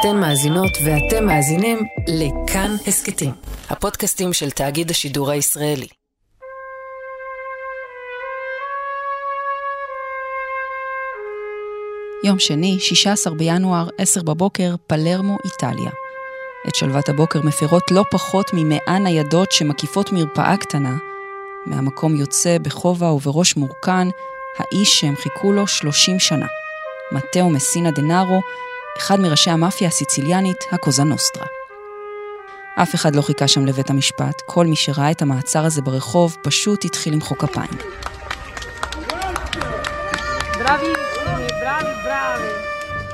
אתן מאזינות ואתם מאזינים לכאן הסכתים, הפודקאסטים של תאגיד השידור הישראלי. יום שני, 16 בינואר, 10 בבוקר, פלרמו, איטליה. את שלוות הבוקר מפרות לא פחות ממאה ניידות שמקיפות מרפאה קטנה. מהמקום יוצא בכובע ובראש מורכן, האיש שהם חיכו לו 30 שנה. מתאו מסינה דנארו, אחד מראשי המאפיה הסיציליאנית, הקוזה נוסטרה. אף אחד לא חיכה שם לבית המשפט, כל מי שראה את המעצר הזה ברחוב פשוט התחיל למחוא כפיים.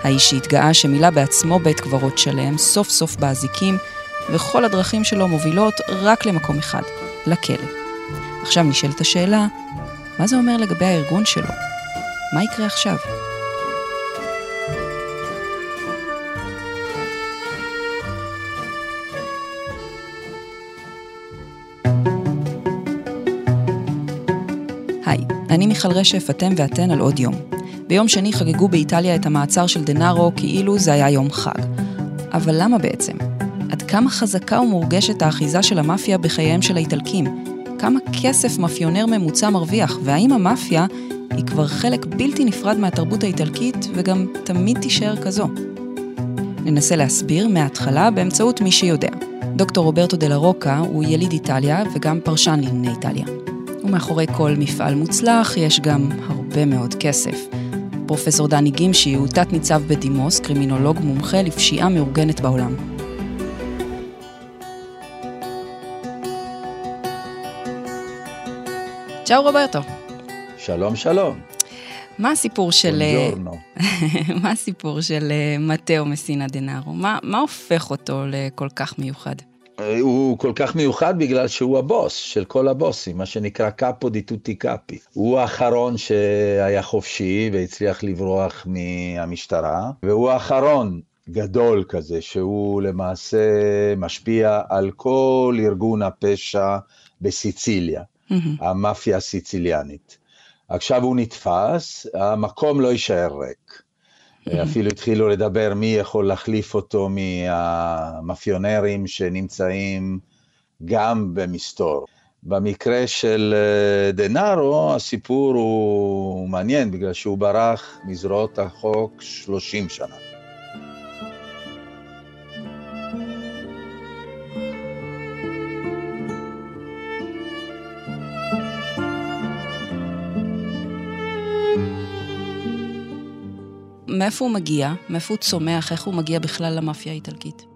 האיש שהתגאה שמילא בעצמו בית קברות שלם, סוף סוף באזיקים, וכל הדרכים שלו מובילות רק למקום אחד, לכלא. עכשיו נשאלת השאלה, מה זה אומר לגבי הארגון שלו? מה יקרה עכשיו? אני מיכל רשף, אתם ואתן על עוד יום. ביום שני חגגו באיטליה את המעצר של דנארו כאילו זה היה יום חג. אבל למה בעצם? עד כמה חזקה ומורגשת האחיזה של המאפיה בחייהם של האיטלקים? כמה כסף מאפיונר ממוצע מרוויח, והאם המאפיה היא כבר חלק בלתי נפרד מהתרבות האיטלקית וגם תמיד תישאר כזו? ננסה להסביר מההתחלה באמצעות מי שיודע. דוקטור רוברטו דה רוקה הוא יליד איטליה וגם פרשן לענייני איטליה. ומאחורי כל מפעל מוצלח יש גם הרבה מאוד כסף. פרופסור דני גימשי הוא תת-ניצב בדימוס, קרימינולוג מומחה לפשיעה מאורגנת בעולם. צ'או רוברטו. שלום שלום. מה הסיפור של... מה הסיפור של אה, מתאו מסינה דנארו? מה, מה הופך אותו לכל כך מיוחד? הוא כל כך מיוחד בגלל שהוא הבוס של כל הבוסים, מה שנקרא קאפו די טוטי קאפי. הוא האחרון שהיה חופשי והצליח לברוח מהמשטרה, והוא האחרון גדול כזה, שהוא למעשה משפיע על כל ארגון הפשע בסיציליה, mm-hmm. המאפיה הסיציליאנית. עכשיו הוא נתפס, המקום לא יישאר ריק. אפילו התחילו לדבר מי יכול להחליף אותו מהמאפיונרים שנמצאים גם במסתור. במקרה של אה, דנארו, הסיפור הוא מעניין, בגלל שהוא ברח מזרועות החוק 30 שנה. מאיפה הוא מגיע? מאיפה הוא צומח? איך הוא מגיע בכלל למאפיה האיטלקית?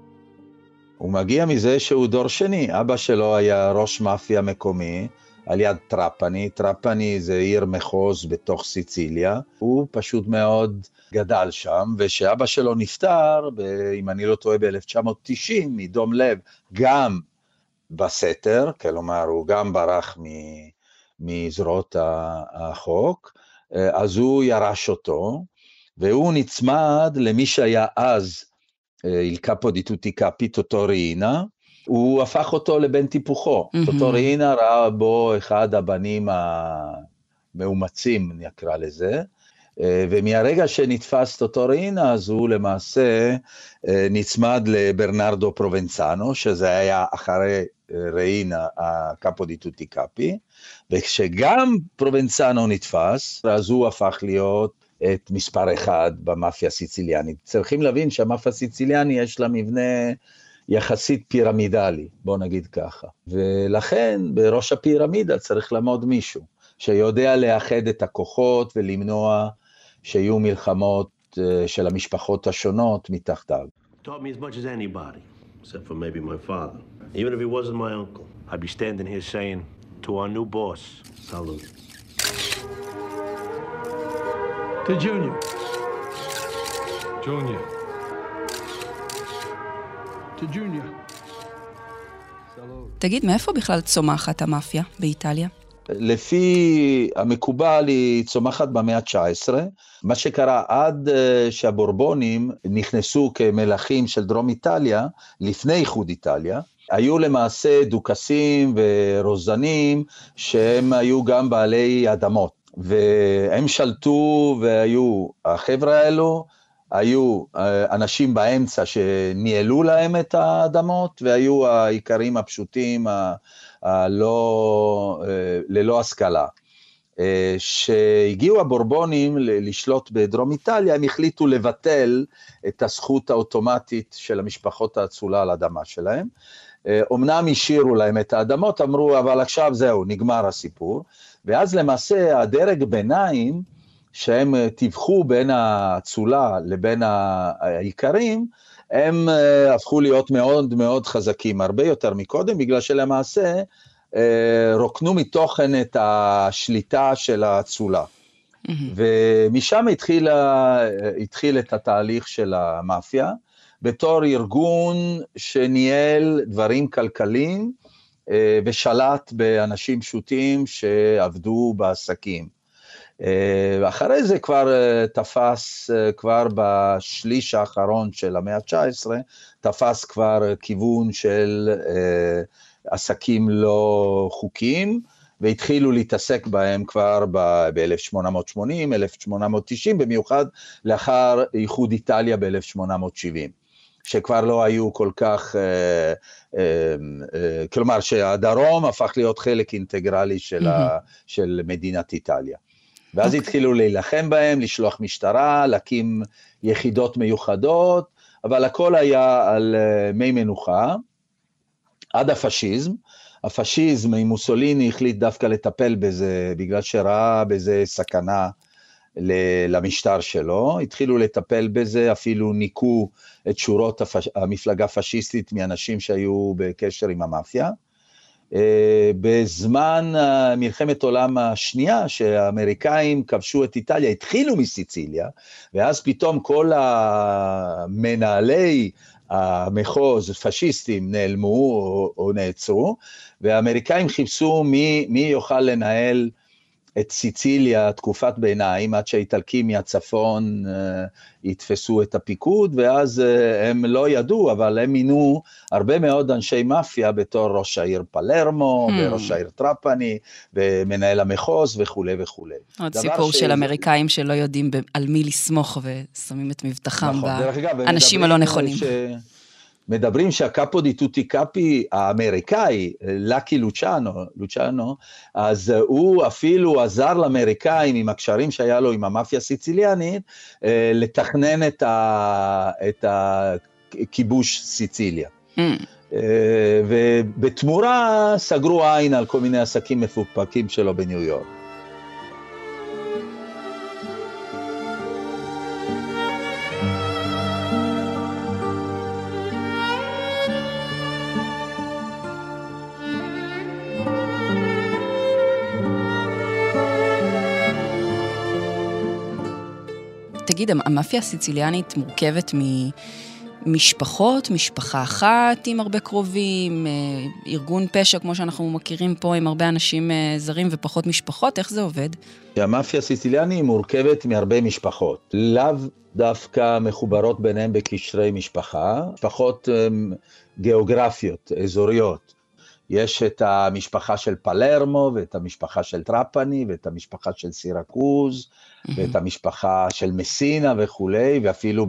הוא מגיע מזה שהוא דור שני. אבא שלו היה ראש מאפיה מקומי על יד טראפני. טראפני זה עיר מחוז בתוך סיציליה. הוא פשוט מאוד גדל שם, וכשאבא שלו נפטר, ב- אם אני לא טועה, ב-1990, מדום לב, גם בסתר, כלומר, הוא גם ברח מ- מזרועות החוק, אז הוא ירש אותו. והוא נצמד למי שהיה אז קאפו די טוטי קאפי, טוטורינה, הוא הפך אותו לבן טיפוחו. Mm-hmm. טוטורינה ראה בו אחד הבנים המאומצים, נקרא לזה, אה, ומהרגע שנתפס טוטורינה, אז הוא למעשה אה, נצמד לברנרדו פרובנצנו, שזה היה אחרי אה, ראינה הקאפו די טוטי קאפי, וכשגם פרובנצנו נתפס, אז הוא הפך להיות את מספר אחד במאפיה הסיציליאנית. צריכים להבין שהמאפיה הסיציליאני יש לה מבנה יחסית פירמידלי, בוא נגיד ככה. ולכן בראש הפירמידה צריך לעמוד מישהו שיודע לאחד את הכוחות ולמנוע שיהיו מלחמות אה, של המשפחות השונות מתחתיו. except maybe my father. Even if he wasn't my uncle, I'd be standing here saying to our new boss, salute. To Junior. Junior. To Junior. תגיד, מאיפה בכלל צומחת המאפיה באיטליה? לפי המקובל היא צומחת במאה ה-19. מה שקרה עד אה, שהבורבונים נכנסו כמלכים של דרום איטליה, לפני איחוד איטליה, היו למעשה דוכסים ורוזנים שהם היו גם בעלי אדמות. והם שלטו והיו, החבר'ה האלו היו אה, אנשים באמצע שניהלו להם את האדמות, והיו האיכרים הפשוטים, הלא, אה, ללא השכלה. כשהגיעו הבורבונים לשלוט בדרום איטליה, הם החליטו לבטל את הזכות האוטומטית של המשפחות האצולה על האדמה שלהם. אמנם השאירו להם את האדמות, אמרו, אבל עכשיו זהו, נגמר הסיפור. ואז למעשה הדרג ביניים, שהם אה, טיווחו בין האצולה לבין האיכרים, הם אה, הפכו להיות מאוד מאוד חזקים, הרבה יותר מקודם, בגלל שלמעשה אה, רוקנו מתוכן את השליטה של האצולה. ומשם התחיל, התחיל את התהליך של המאפיה, בתור ארגון שניהל דברים כלכליים ושלט באנשים פשוטים שעבדו בעסקים. אה, אחרי זה כבר אה, תפס, אה, כבר בשליש האחרון של המאה ה-19, תפס כבר כיוון של עסקים לא חוקיים, והתחילו להתעסק בהם כבר ב-1880, 1890, במיוחד לאחר איחוד איטליה ב-1870. שכבר לא היו כל כך, אה, אה, אה, כלומר שהדרום הפך להיות חלק אינטגרלי של, mm-hmm. ה, של מדינת איטליה. ואז okay. אוקיי. התחילו להילחם בהם, לשלוח משטרה, להקים יחידות מיוחדות, אבל הכל היה על uh, מי מנוחה, עד הפשיזם. הפשיזם, מוסוליני החליט דווקא לטפל בזה, בגלל שראה בזה סכנה למשטר שלו, התחילו לטפל בזה, אפילו ניקו את שורות הפש... המפלגה הפשיסטית מאנשים שהיו בקשר עם המאפיה. אה, בזמן מלחמת העולם השנייה, שהאמריקאים כבשו את איטליה, התחילו מסיציליה, ואז פתאום כל המנהלי המחוז, פשיסטים, נעלמו או, או נעצרו, והאמריקאים חיפשו מי, מי יוכל לנהל את סיציליה, תקופת ביניים, עד שהאיטלקים מהצפון אה, יתפסו את הפיקוד, ואז אה, הם לא ידעו, אבל הם מינו הרבה מאוד אנשי מאפיה בתור ראש העיר פלרמו, hmm. וראש העיר טראפני, ומנהל המחוז וכולי וכולי. עוד סיפור ש... של אמריקאים שלא יודעים על מי לסמוך ושמים את מבטחם נכון, באנשים הלא נכונים. ש... מדברים שהקאפו די טוטי קאפי האמריקאי, לקי לוצ'אנו, לוצ'אנו, אז הוא אפילו עזר לאמריקאים עם הקשרים שהיה לו עם המאפיה הסיציליאנית, אה, לתכנן את, ה, את הכיבוש סיציליה. Mm. אה, ובתמורה סגרו עין על כל מיני עסקים מפוקפקים שלו בניו יורק. תגיד, המאפיה הסיציליאנית מורכבת ממשפחות, משפחה אחת עם הרבה קרובים, אה, ארגון פשע, כמו שאנחנו מכירים פה, עם הרבה אנשים אה, זרים ופחות משפחות, איך זה עובד? המאפיה הסיציליאנית מורכבת מהרבה משפחות, לאו דווקא מחוברות ביניהן בקשרי משפחה, משפחות אה, גיאוגרפיות, אזוריות. יש את המשפחה של פלרמו, ואת המשפחה של טראפני, ואת המשפחה של סירקוז, ואת המשפחה של מסינה וכולי, ואפילו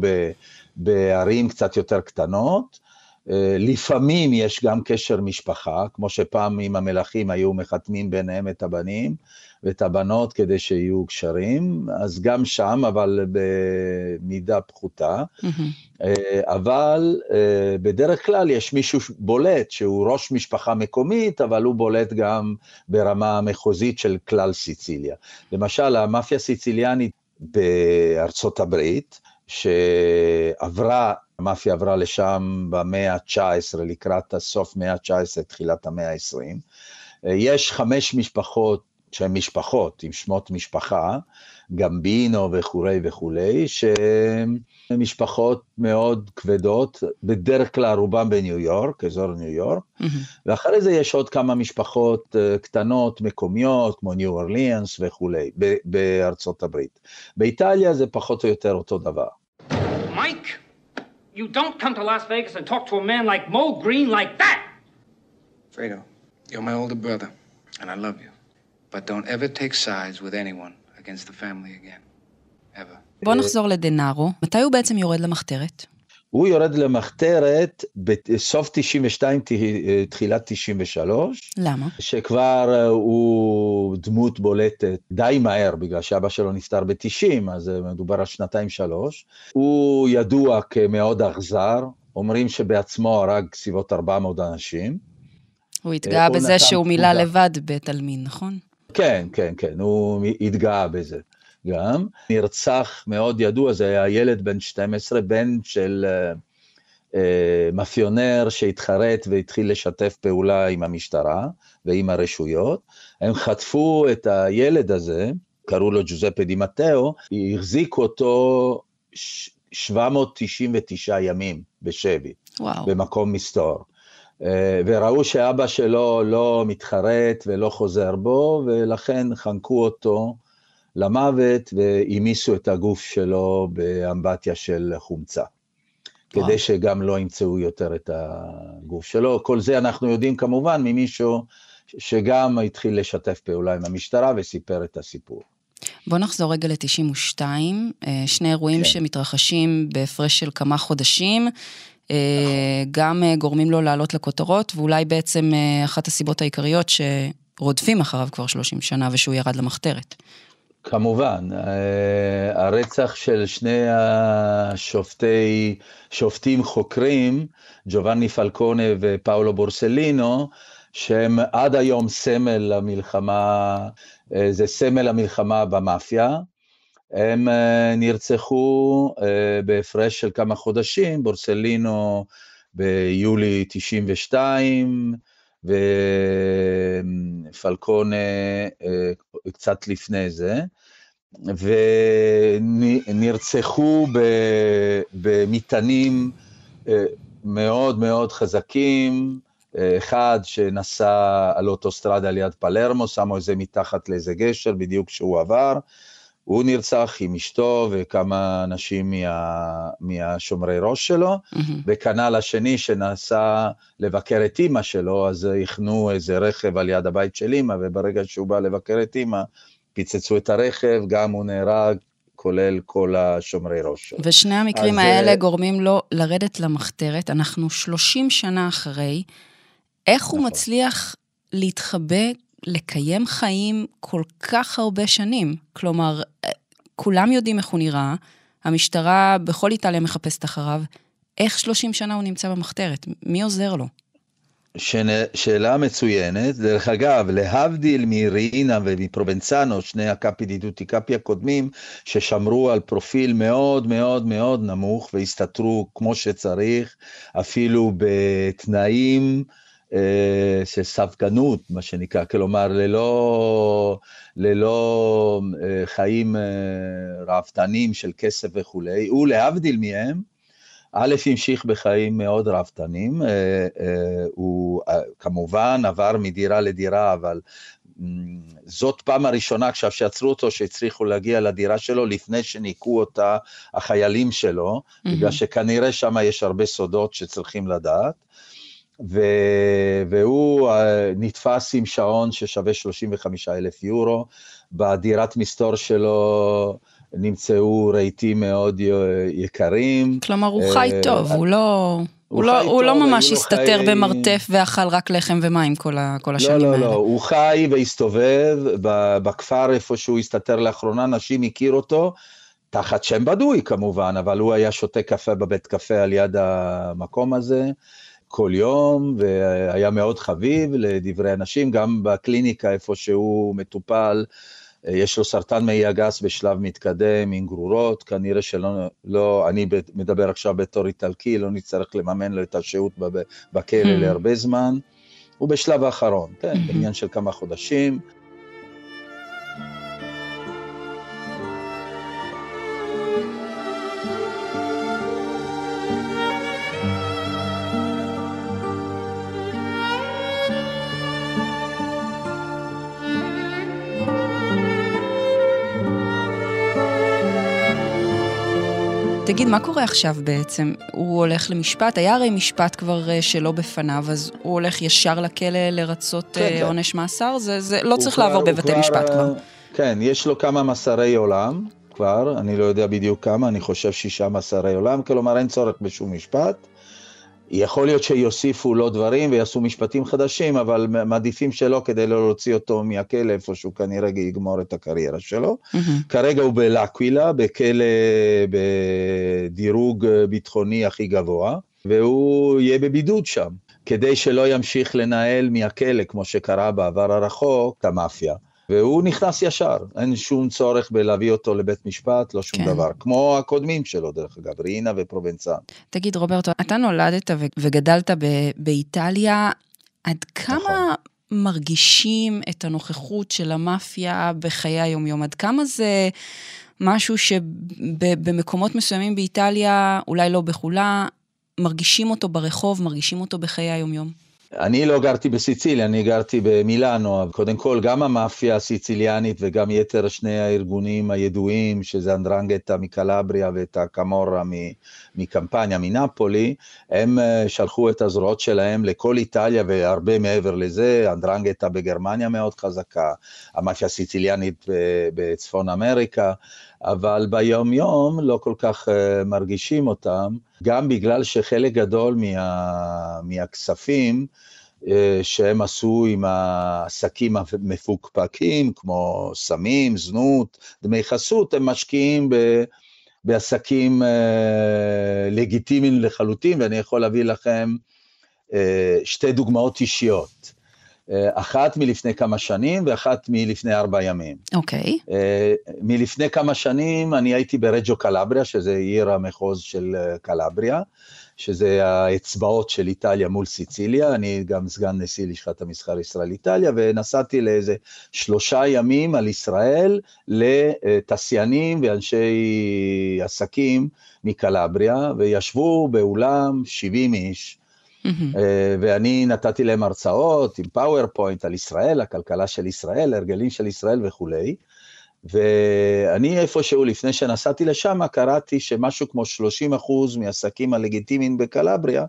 בערים קצת יותר קטנות. אה, לפעמים יש גם קשר משפחה, כמו שפעם עם המלכים היו מחתמים ביניהם את הבנים ואת הבנות כדי שיהיו קשרים, אז גם שם, אבל במידה פחותה. Mm-hmm. אבל אה, בדרך כלל יש מישהו בולט, שהוא ראש משפחה מקומית, אבל הוא בולט גם ברמה המחוזית של כלל סיציליה. למשל, המאפיה הסיציליאנית בארצות הברית, שעברה, המאפיה עברה לשם במאה ה-19, לקראת הסוף מאה ה-19, תחילת המאה ה-20. יש חמש משפחות שהן משפחות, עם שמות משפחה, גמבינו וכולי וכולי, שהן משפחות מאוד כבדות, בדרך כלל רובם בניו יורק, אזור ניו יורק, mm-hmm. ואחרי זה יש עוד כמה משפחות אה, קטנות, מקומיות, כמו ניו אורליאנס וכולי, בארצות הברית. באיטליה זה פחות או יותר אותו דבר. מייק, you don't come to Las Vegas and talk to a man like Mo Green like that! Fredo, you're my older brother, and I love you. But don't ever take sides with anyone against the family again. בוא נחזור לדנארו. מתי הוא בעצם יורד למחתרת? הוא יורד למחתרת בסוף 92, תחילת 93. למה? שכבר אה, הוא דמות בולטת די מהר, בגלל שאבא שלו נפטר ב-90, אז אה, מדובר על שנתיים-שלוש. הוא ידוע כמאוד אכזר, אומרים שבעצמו הרג סביבות 400 אנשים. הוא התגאה בזה שהוא מילא לבד בית עלמין, נכון? כן, כן, כן, הוא התגאה בזה. גם, נרצח מאוד ידוע, זה היה ילד בן 12, בן של uh, uh, מאפיונר שהתחרט והתחיל לשתף פעולה עם המשטרה ועם הרשויות. הם חטפו את הילד הזה, קראו לו ג'וזפה דימטאו, החזיקו אותו 799 ימים בשבי, וואו. במקום מסתור. אה, וראו שאבא שלו לא מתחרט ולא חוזר בו, ולכן חנקו אותו למוות והעמיסו את הגוף שלו באמבטיה של חומצה. וואו. כדי שגם לא ימצאו יותר את הגוף שלו. כל זה אנחנו יודעים כמובן ממישהו שגם התחיל לשתף פעולה עם המשטרה וסיפר את הסיפור. בוא נחזור רגע ל-92, אה, שני אירועים כן. שמתרחשים בהפרש של כמה חודשים. נכון. גם אה, גורמים לו לעלות לכותרות, ואולי בעצם אחת הסיבות העיקריות שרודפים אחריו כבר 30 שנה ושהוא ירד למחתרת. כמובן, אה, הרצח של שני השופטי, שופטים חוקרים, ג'ובאני פלקונה ופאולו בורסלינו, שהם עד היום סמל למלחמה, אה, זה סמל המלחמה במאפיה. הם אה, נרצחו בהפרש של כמה חודשים, בורסלינו ביולי 92, ופלקון קצת לפני זה, ונרצחו במטענים אה, מאוד מאוד חזקים, אחד שנסע על אוטוסטרדה ליד פלרמו, שמו את זה מתחת לאיזה גשר בדיוק כשהוא עבר, הוא נרצח עם אשתו וכמה אנשים מה, מהשומרי ראש שלו, mm-hmm. וכנ"ל השני שנסע לבקר את אימא שלו, אז הכנו איזה רכב על יד הבית של אימא, וברגע שהוא בא לבקר את אימא, פיצצו את הרכב, גם הוא נהרג, כולל כל השומרי ראש שלו. ושני המקרים אז, האלה גורמים לו לרדת למחתרת, אנחנו 30 שנה אחרי, איך נכון. הוא מצליח להתחבא לקיים חיים כל כך הרבה שנים. כלומר, כולם יודעים איך הוא נראה, המשטרה בכל איטליה מחפשת אחריו, איך 30 שנה הוא נמצא במחתרת? מי עוזר לו? שאלה מצוינת. דרך אגב, להבדיל מרינה ומפרובנצנו, שני הקאפי דידוטי קאפי הקודמים, ששמרו על פרופיל מאוד מאוד מאוד נמוך והסתתרו כמו שצריך, אפילו בתנאים אה, של ספגנות, מה שנקרא, כלומר, ללא, ללא אה, חיים אה, ראוותנים של כסף וכולי, הוא להבדיל מהם, א', המשיך בחיים מאוד ראוותנים, הוא כמובן עבר מדירה לדירה, אבל זאת פעם הראשונה עכשיו שעצרו אותו, שהצליחו להגיע לדירה שלו לפני שניקו אותה החיילים שלו, mm-hmm. בגלל שכנראה שם יש הרבה סודות שצריכים לדעת. ו... והוא אה, נתפס עם שעון ששווה 35 אלף יורו, בדירת מסתור שלו נמצאו רהיטים מאוד יקרים. כלומר, הוא חי אה, טוב, הוא לא... הוא, לא, הוא לא ממש הסתתר חי... במרתף ואכל רק לחם ומים כל, ה, כל השנים לא, לא, האלה. לא, לא, הוא חי והסתובב בכפר איפה שהוא הסתתר לאחרונה, נשים הכיר אותו, תחת שם בדוי כמובן, אבל הוא היה שותה קפה בבית קפה על יד המקום הזה. כל יום, והיה מאוד חביב לדברי אנשים, גם בקליניקה איפה שהוא מטופל, יש לו סרטן מעי הגס בשלב מתקדם עם גרורות, כנראה שלא, לא, אני מדבר עכשיו בתור איטלקי, לא נצטרך לממן לו את השהות בכלא mm. להרבה זמן. הוא בשלב האחרון, כן, mm-hmm. בעניין של כמה חודשים. תגיד, מה קורה עכשיו בעצם? הוא הולך למשפט, היה הרי משפט כבר אה, שלא בפניו, אז הוא הולך ישר לכלא לרצות כן, אה, כן. עונש מאסר? זה, זה לא צריך כבר, לעבור בבתי כבר, משפט כבר. כן, יש לו כמה מסרי עולם כבר, אני לא יודע בדיוק כמה, אני חושב שישה מאסרי עולם, כלומר אין צורך בשום משפט. יכול להיות שיוסיפו לו דברים ויעשו משפטים חדשים, אבל מעדיפים שלא כדי לא להוציא אותו מהכלא, איפה שהוא כנראה יגמור את הקריירה שלו. Mm-hmm. כרגע הוא בלקווילה, בכלא בדירוג ביטחוני הכי גבוה, והוא יהיה בבידוד שם, כדי שלא ימשיך לנהל מהכלא, כמו שקרה בעבר הרחוק, את המאפיה. והוא נכנס ישר, אין שום צורך בלהביא אותו לבית משפט, לא שום כן. דבר. כמו הקודמים שלו, דרך אגב, רינה ופרובנצן. תגיד, רוברטו, אתה נולדת וגדלת באיטליה, עד כמה נכון. מרגישים את הנוכחות של המאפיה בחיי היומיום? עד כמה זה משהו שבמקומות מסוימים באיטליה, אולי לא בכולה, מרגישים אותו ברחוב, מרגישים אותו בחיי היומיום? אני לא גרתי בסיציליה, אני גרתי במילאנו, קודם כל גם המאפיה הסיציליאנית וגם יתר שני הארגונים הידועים, שזה אנדרנגטה מקלבריה ואת הקמורה מקמפניה, מנפולי, הם אה, שלחו את הזרועות שלהם לכל איטליה והרבה מעבר לזה, אנדרנגטה בגרמניה מאוד חזקה, המאפיה הסיציליאנית בצפון אמריקה, אבל ביום יום לא כל כך uh, מרגישים אותם, גם בגלל שחלק גדול מה, מהכספים uh, שהם עשו עם העסקים המפוקפקים, כמו סמים, זנות, דמי חסות, הם משקיעים ב... בעסקים uh, לגיטימיים לחלוטין, ואני יכול להביא לכם uh, שתי דוגמאות אישיות. אה, אחת מלפני כמה שנים ואחת מלפני ארבע ימים. אוקיי. Okay. אה, מלפני כמה שנים אני הייתי ברג'ו קלבריה, שזה עיר המחוז של אה, קלבריה, שזה האצבעות של איטליה מול סיציליה, אני גם סגן נשיא לשכת המסחר ישראל-איטליה, ונסעתי לאיזה שלושה ימים על ישראל לתעשיינים ואנשי עסקים מקלבריה, וישבו באולם 70 איש, אמ-המ. ואני נתתי להם הרצאות עם PowerPoint על ישראל, הכלכלה של ישראל, הרגלים של ישראל וכולי. ואני איפשהו, לפני שנסעתי לשם, קראתי שמשהו כמו 30 אחוז מהעסקים הלגיטימיים בקלבריה,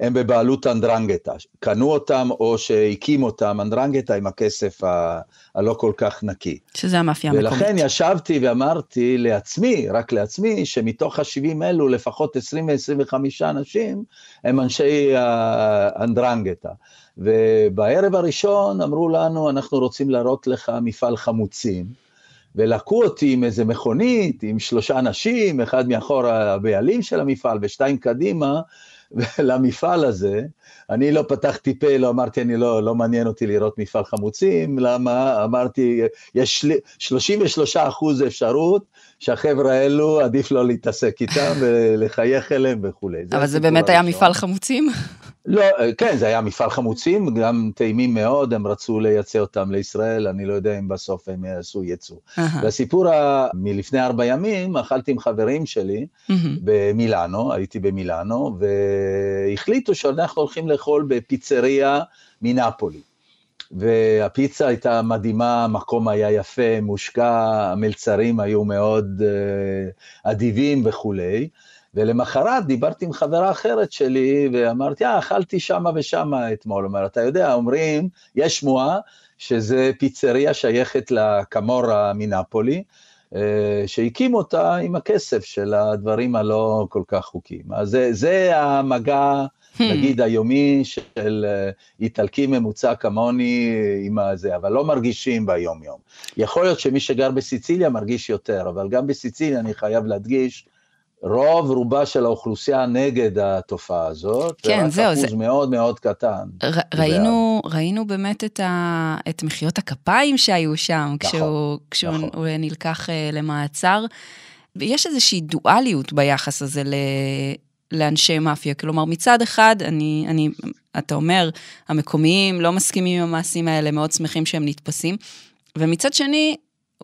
הם בבעלות אנדרנגטה. קנו אותם או שהקים אותם אנדרנגטה עם הכסף ה- הלא כל כך נקי. שזה המאפיה המקומית. ולכן ישבתי ואמרתי לעצמי, רק לעצמי, שמתוך ה-70 אלו לפחות 20 ו-25 אנשים הם אנשי האנדרנגטה. ובערב הראשון אמרו לנו, אנחנו רוצים להראות לך מפעל חמוצים. ולקחו אותי עם איזה מכונית, עם שלושה אנשים, אחד מאחור הבעלים של המפעל ושתיים קדימה, למפעל הזה, אני לא פתחתי פה, לא אמרתי, אני לא, לא מעניין אותי לראות מפעל חמוצים, למה? אמרתי, יש 33 אחוז אפשרות שהחבר'ה האלו, עדיף לא להתעסק איתם ולחייך אליהם וכולי. אבל זה באמת היה מפעל חמוצים? לא, כן, זה היה מפעל חמוצים, גם טעימים מאוד, הם רצו לייצא אותם לישראל, אני לא יודע אם בסוף הם יעשו ייצוא. והסיפור מלפני ארבע ימים, אכלתי עם חברים שלי במילאנו, הייתי במילאנו, והחליטו שאנחנו הולכים לאכול בפיצריה מנפולי. והפיצה הייתה מדהימה, המקום היה יפה, מושקע, המלצרים היו מאוד uh, אדיבים וכולי. ולמחרת דיברתי עם חברה אחרת שלי, ואמרתי, אה, אכלתי שמה ושמה אתמול. אומר, אתה יודע, אומרים, יש שמועה שזה פיצריה שייכת לקמורה מנפולי, אה, שהקים אותה עם הכסף של הדברים הלא כל כך חוקיים. אז זה, זה המגע, hmm. נגיד, היומי של אה, איטלקי ממוצע כמוני עם הזה, אבל לא מרגישים ביום-יום. יכול להיות שמי שגר בסיציליה מרגיש יותר, אבל גם בסיציליה אני חייב להדגיש, רוב רובה של האוכלוסייה נגד התופעה הזאת, כן, זהו, זה... אחוז מאוד מאוד קטן. ר, ראינו, ראינו באמת את, ה, את מחיאות הכפיים שהיו שם, נכון, כשהוא, כשהוא נכון. נלקח uh, למעצר. ויש איזושהי דואליות ביחס הזה ל, לאנשי מאפיה. כלומר, מצד אחד, אני, אני, אתה אומר, המקומיים לא מסכימים עם המעשים האלה, מאוד שמחים שהם נתפסים, ומצד שני,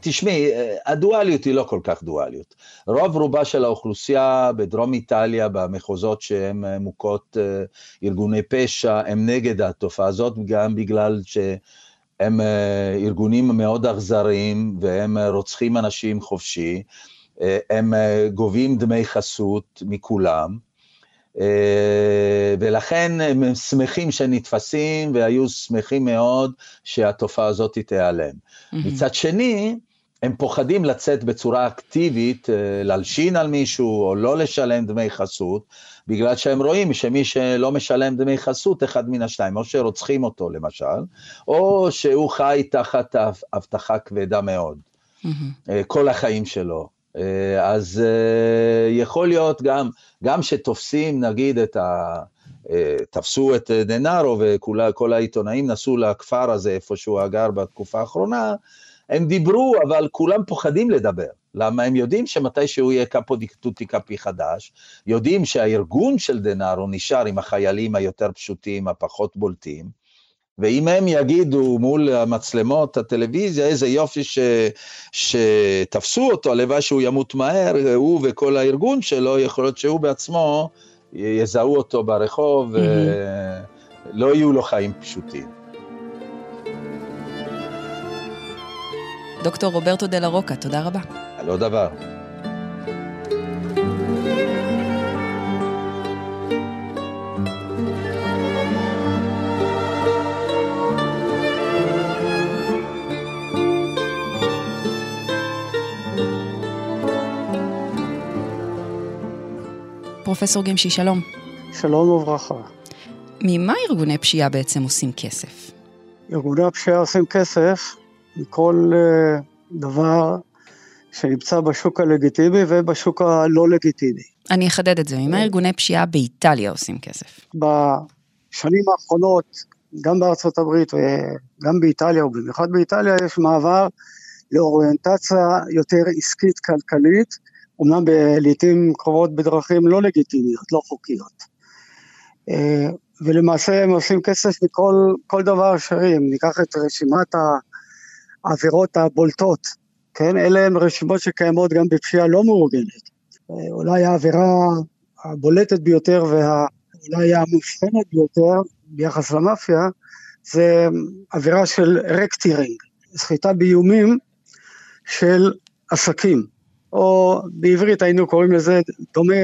תשמעי, הדואליות היא לא כל כך דואליות. רוב רובה של האוכלוסייה בדרום איטליה, במחוזות שהן מוכות אה, ארגוני פשע, הם נגד התופעה הזאת, גם בגלל שהם אה, ארגונים מאוד אכזריים והם רוצחים אנשים חופשי, אה, הם גובים דמי חסות מכולם. ולכן הם שמחים שנתפסים, והיו שמחים מאוד שהתופעה הזאת תיעלם. Mm-hmm. מצד שני, הם פוחדים לצאת בצורה אקטיבית, אה, להלשין על מישהו או לא לשלם דמי חסות, בגלל שהם רואים שמי שלא משלם דמי חסות, אחד מן השניים, או שרוצחים אותו למשל, או שהוא חי תחת אבטחה כבדה מאוד, mm-hmm. כל החיים שלו. אה, אז יכול להיות גם, גם שתופסים נגיד את ה... תפסו את דנארו וכל העיתונאים נסעו לכפר הזה איפה שהוא גר בתקופה האחרונה, הם דיברו, אבל כולם פוחדים לדבר. למה הם יודעים שמתי שהוא יהיה קאפו דיקטוטי קאפי חדש, יודעים שהארגון של דנארו נשאר עם החיילים היותר פשוטים, הפחות בולטים, ואם הם יגידו מול המצלמות הטלוויזיה, איזה יופי ש, שתפסו אותו, הלוואי שהוא ימות מהר, הוא וכל הארגון שלו, יכול להיות שהוא בעצמו, יזהו אותו ברחוב, mm-hmm. ולא יהיו לו חיים פשוטים. דוקטור רוברטו דה רוקה, תודה רבה. לא דבר. פרופסור גמשי, שלום. שלום וברכה. ממה ארגוני פשיעה בעצם עושים כסף? ארגוני הפשיעה עושים כסף מכל אה, דבר שנמצא בשוק הלגיטימי ובשוק הלא לגיטימי. אני אחדד את זה, ממה ארגוני פשיעה באיטליה עושים כסף? בשנים האחרונות, גם בארצות הברית וגם באיטליה, ובמיוחד באיטליה, יש מעבר לאוריינטציה יותר עסקית אומנם לעיתים קרובות בדרכים לא לגיטימיות, לא חוקיות. אה, ולמעשה הם עושים כסף מכל דבר אפשרי, אם ניקח את רשימת העבירות הבולטות, כן? אלה הן רשימות שקיימות גם בפשיעה לא מאורגנת. אה, אולי העבירה הבולטת ביותר ואולי המובחנת ביותר ביחס למאפיה, זה עבירה של racketeering, סחיטה באיומים של עסקים. או בעברית היינו קוראים לזה דומה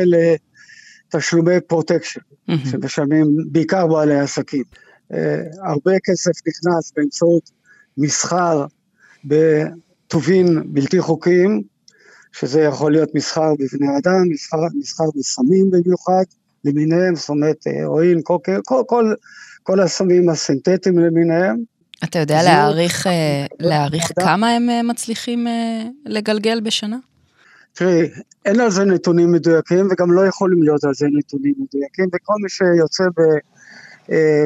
לתשלומי פרוטקשן, אמ-המ. שמשלמים בעיקר בעלי עסקים. אה, הרבה כסף נכנס באמצעות מסחר בטובין בלתי חוקיים, שזה יכול להיות מסחר בבני אדם, מסחר, מסחר בסמים במיוחד, למיניהם, זאת אומרת הרואין, קוק, כל, כל, כל הסמים הסינתטיים למיניהם. אתה יודע להעריך, אה, להעריך כמה הם אה, מצליחים לגלגל בשנה? תראי, אין על זה נתונים מדויקים וגם לא יכולים להיות על זה נתונים מדויקים וכל מי שיוצא ב, אה,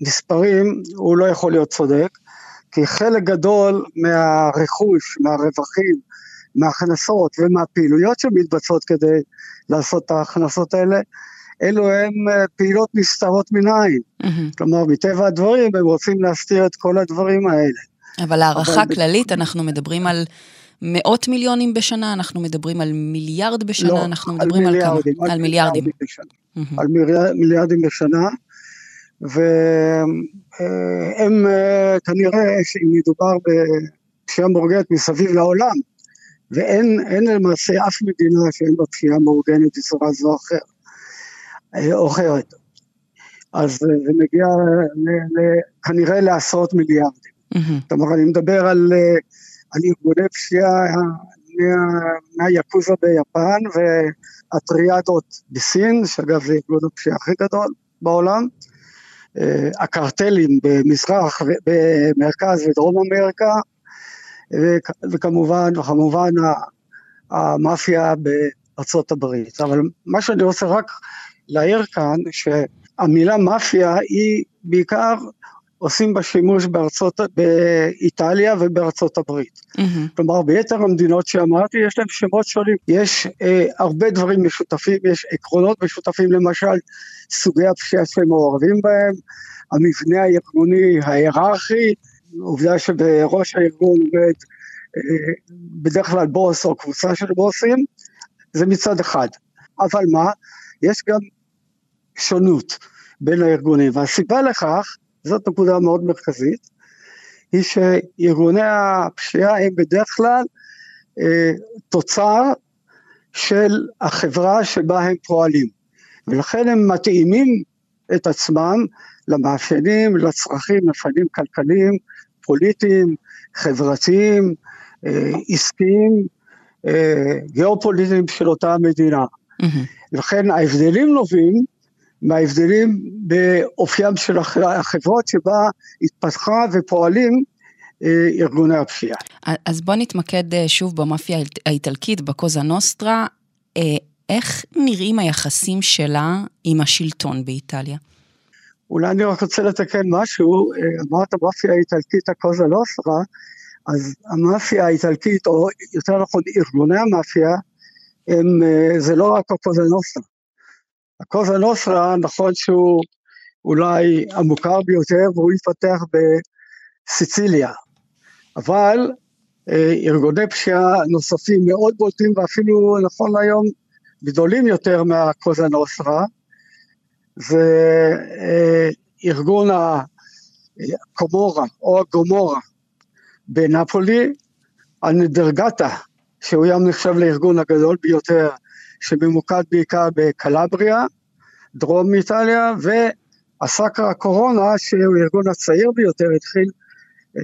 במספרים הוא לא יכול להיות צודק כי חלק גדול מהרכוש, מהרווחים, מההכנסות ומהפעילויות שמתבצעות כדי לעשות את ההכנסות האלה, אלו הן אה, פעילות נסתרות מן העין. Mm-hmm. כלומר, מטבע הדברים הם רוצים להסתיר את כל הדברים האלה. אבל הערכה אבל... כללית, אנחנו מדברים על מאות מיליונים בשנה, אנחנו מדברים על מיליארד בשנה, לא, אנחנו מדברים על, על כמה? על, על מיליארדים. בשנה. Mm-hmm. על מיליארדים בשנה, והם אה, כנראה, אם מדובר בפשיעה מאורגנת מסביב לעולם, ואין למעשה אף מדינה שאין בה פשיעה מאורגנת בצורה זו או אה, אחרת. אז זה מגיע כנראה לעשרות מיליארדים. Mm-hmm. כלומר, אני מדבר על על ארגוני פשיעה מהיאקוזה ביפן והטריאדות בסין, שאגב זה ארגון הפשיעה הכי גדול בעולם, אה, הקרטלים במזרח, במרכז ודרום אמריקה, וכמובן, וכמובן המאפיה בארצות הברית. אבל מה שאני רוצה רק להעיר כאן, שהמילה מאפיה היא בעיקר עושים בה שימוש בארצות, באיטליה ובארצות הברית. Mm-hmm. כלומר, ביתר המדינות שאמרתי, יש להם שמות שונים. יש אה, הרבה דברים משותפים, יש עקרונות משותפים, למשל, סוגי הפשיעה שהם מעורבים בהם, המבנה הארגוני ההיררכי, עובדה שבראש הארגון עומד אה, בדרך כלל בוס או קבוצה של בוסים, זה מצד אחד. אבל מה, יש גם שונות בין הארגונים, והסיבה לכך, זאת נקודה מאוד מרכזית, היא שארגוני הפשיעה הם בדרך כלל אה, תוצר של החברה שבה הם פועלים, ולכן הם מתאימים את עצמם למאפיינים, לצרכים, מאפיינים כלכליים, פוליטיים, חברתיים, אה, עסקיים, אה, גיאופוליטיים של אותה מדינה. Mm-hmm. לכן ההבדלים נובעים מההבדלים באופיים של החברות שבה התפתחה ופועלים אה, ארגוני הפשיעה. אז בוא נתמקד שוב במאפיה האיטלקית, בקוזה נוסטרה. איך נראים היחסים שלה עם השלטון באיטליה? אולי אני רק רוצה לתקן משהו, אמרת מאפיה האיטלקית הקוזה נוסטרה, אז המאפיה האיטלקית, או יותר נכון ארגוני המאפיה, הם, אה, זה לא רק הקוזה נוסרה. הקוזה נוסרה, נכון שהוא אולי המוכר ביותר והוא התפתח בסיציליה, אבל אה, ארגוני פשיעה נוספים מאוד בולטים ואפילו נכון להיום גדולים יותר מהקוזה נוסרה, זה אה, ארגון הקומורה או הגומורה, בנפולי, הנדרגטה, שהוא היום נחשב לארגון הגדול ביותר, שממוקד בעיקר בקלבריה, דרום איטליה, והסקרה קורונה, שהוא הארגון הצעיר ביותר, התחיל אה,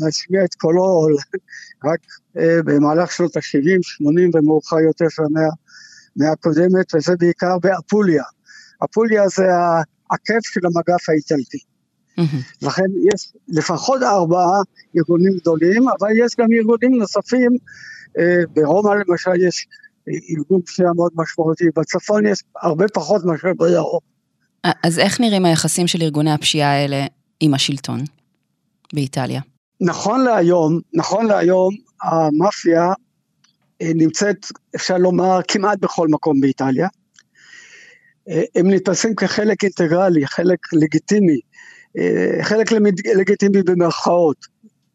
להשמיע את קולו רק אה, במהלך שנות ה-70, 80 ומאוחר יותר של המאה הקודמת, וזה בעיקר באפוליה. אפוליה זה העקב של המגף האיטלקי. Mm-hmm. לכן יש לפחות ארבעה ארגונים גדולים, אבל יש גם ארגונים נוספים, אה, ברומא למשל יש ארגון פשיעה מאוד משמעותי, בצפון יש הרבה פחות מאשר בדרום. אז איך נראים היחסים של ארגוני הפשיעה האלה עם השלטון באיטליה? נכון להיום, נכון להיום, המאפיה אה, נמצאת, אפשר לומר, כמעט בכל מקום באיטליה. אה, הם נתפסים כחלק אינטגרלי, חלק לגיטימי אה, חלק לגיטימי במרכאות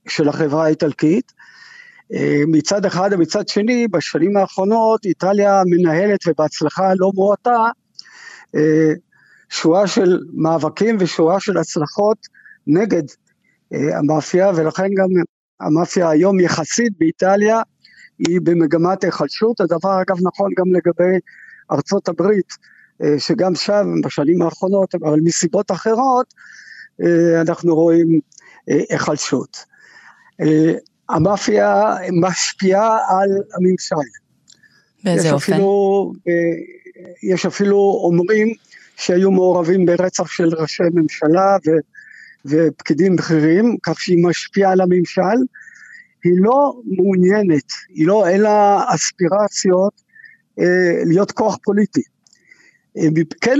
של החברה האיטלקית. אה, מצד אחד ומצד שני, בשנים האחרונות איטליה מנהלת ובהצלחה לא מועטה אה, שורה של מאבקים ושורה של הצלחות נגד המאפיה, ולכן גם המאפיה היום יחסית באיטליה היא במגמת היחלשות, הדבר אגב נכון גם לגבי ארצות הברית, שגם שם בשנים האחרונות, אבל מסיבות אחרות, אה, אנחנו רואים אה, היחלשות. אה, המאפיה משפיעה על הממשל. באיזה אופן? אפילו, יש אפילו אומרים שהיו מעורבים ברצח של ראשי ממשלה ו, ופקידים בכירים, כך שהיא משפיעה על הממשל. היא לא מעוניינת, היא לא, אין לה אספירציות אה, להיות כוח פוליטי. הם כן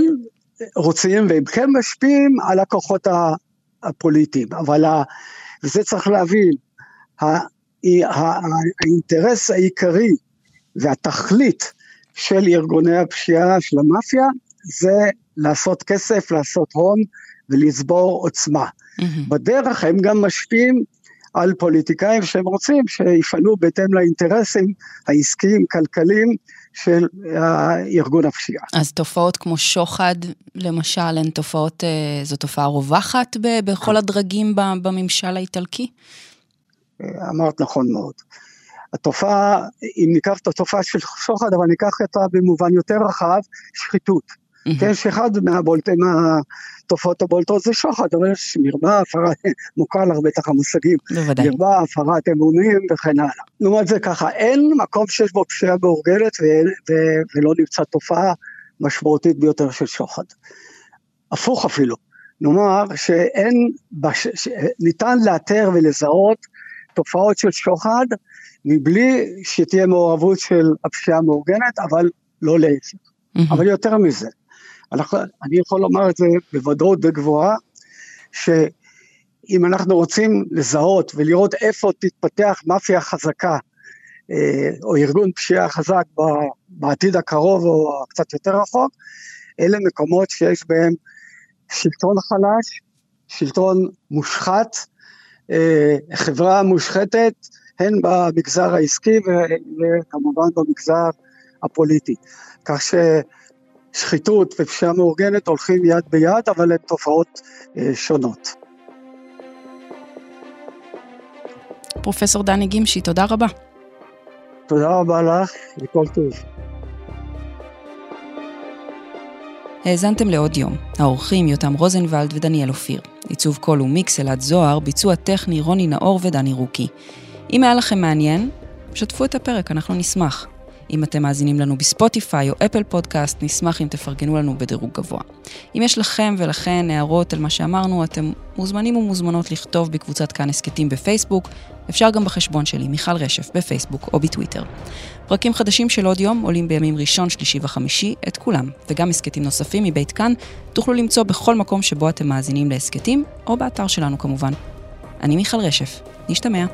רוצים והם כן משפיעים על הכוחות הפוליטיים, אבל ה, וזה צריך להבין, האינטרס העיקרי והתכלית של ארגוני הפשיעה של המאפיה זה לעשות כסף, לעשות הון ולצבור עוצמה. Mm-hmm. בדרך הם גם משפיעים על פוליטיקאים שהם רוצים שיפעלו בהתאם לאינטרסים העסקיים, כלכליים של ארגון הפשיעה. אז תופעות כמו שוחד, למשל, הן תופעות, אה, זו תופעה רווחת בכל הדרגים בממשל האיטלקי? אמרת נכון מאוד. התופעה, אם ניקח את התופעה של שוחד, אבל ניקח אותה במובן יותר רחב, שחיתות. כן, שאחד מהבולטים, מהתופעות הבולטות זה שוחד, אבל יש מרמה, הפרת, מוכר לך בטח המושגים. בוודאי. מרמה, הפרת אמונים וכן הלאה. לעומת זה ככה, אין מקום שיש בו פשיעה מאורגנת ולא נמצא תופעה משמעותית ביותר של שוחד. הפוך אפילו. נאמר שאין, בש... ניתן לאתר ולזהות תופעות של שוחד מבלי שתהיה מעורבות של הפשיעה המאורגנת, אבל לא להפך. Mm-hmm. אבל יותר מזה, אנחנו, אני יכול לומר את זה בוודאות בגבוהה, שאם אנחנו רוצים לזהות ולראות איפה תתפתח מאפיה חזקה, אה, או ארגון פשיעה חזק בעתיד הקרוב או קצת יותר רחוק, אלה מקומות שיש בהם שלטון חלש, שלטון מושחת, חברה מושחתת, הן במגזר העסקי וכמובן במגזר הפוליטי. כך ששחיתות ופשיעה מאורגנת הולכים יד ביד, אבל הן תופעות שונות. פרופסור דני גימשי, תודה רבה. תודה רבה לך, וכל טוב. האזנתם לעוד יום. האורחים יותם רוזנבלד ודניאל אופיר. עיצוב קול ומיקס אלעד זוהר, ביצוע טכני רוני נאור ודני רוקי. אם היה לכם מעניין, שתפו את הפרק, אנחנו נשמח. אם אתם מאזינים לנו בספוטיפיי או אפל פודקאסט, נשמח אם תפרגנו לנו בדירוג גבוה. אם יש לכם ולכן הערות על מה שאמרנו, אתם מוזמנים ומוזמנות לכתוב בקבוצת כאן הסכתים בפייסבוק, אפשר גם בחשבון שלי, מיכל רשף, בפייסבוק או בטוויטר. פרקים חדשים של עוד יום עולים בימים ראשון, שלישי וחמישי, את כולם, וגם הסכתים נוספים מבית כאן, תוכלו למצוא בכל מקום שבו אתם מאזינים להסכתים, או באתר שלנו כמובן. אני מיכל רשף, נשתמע.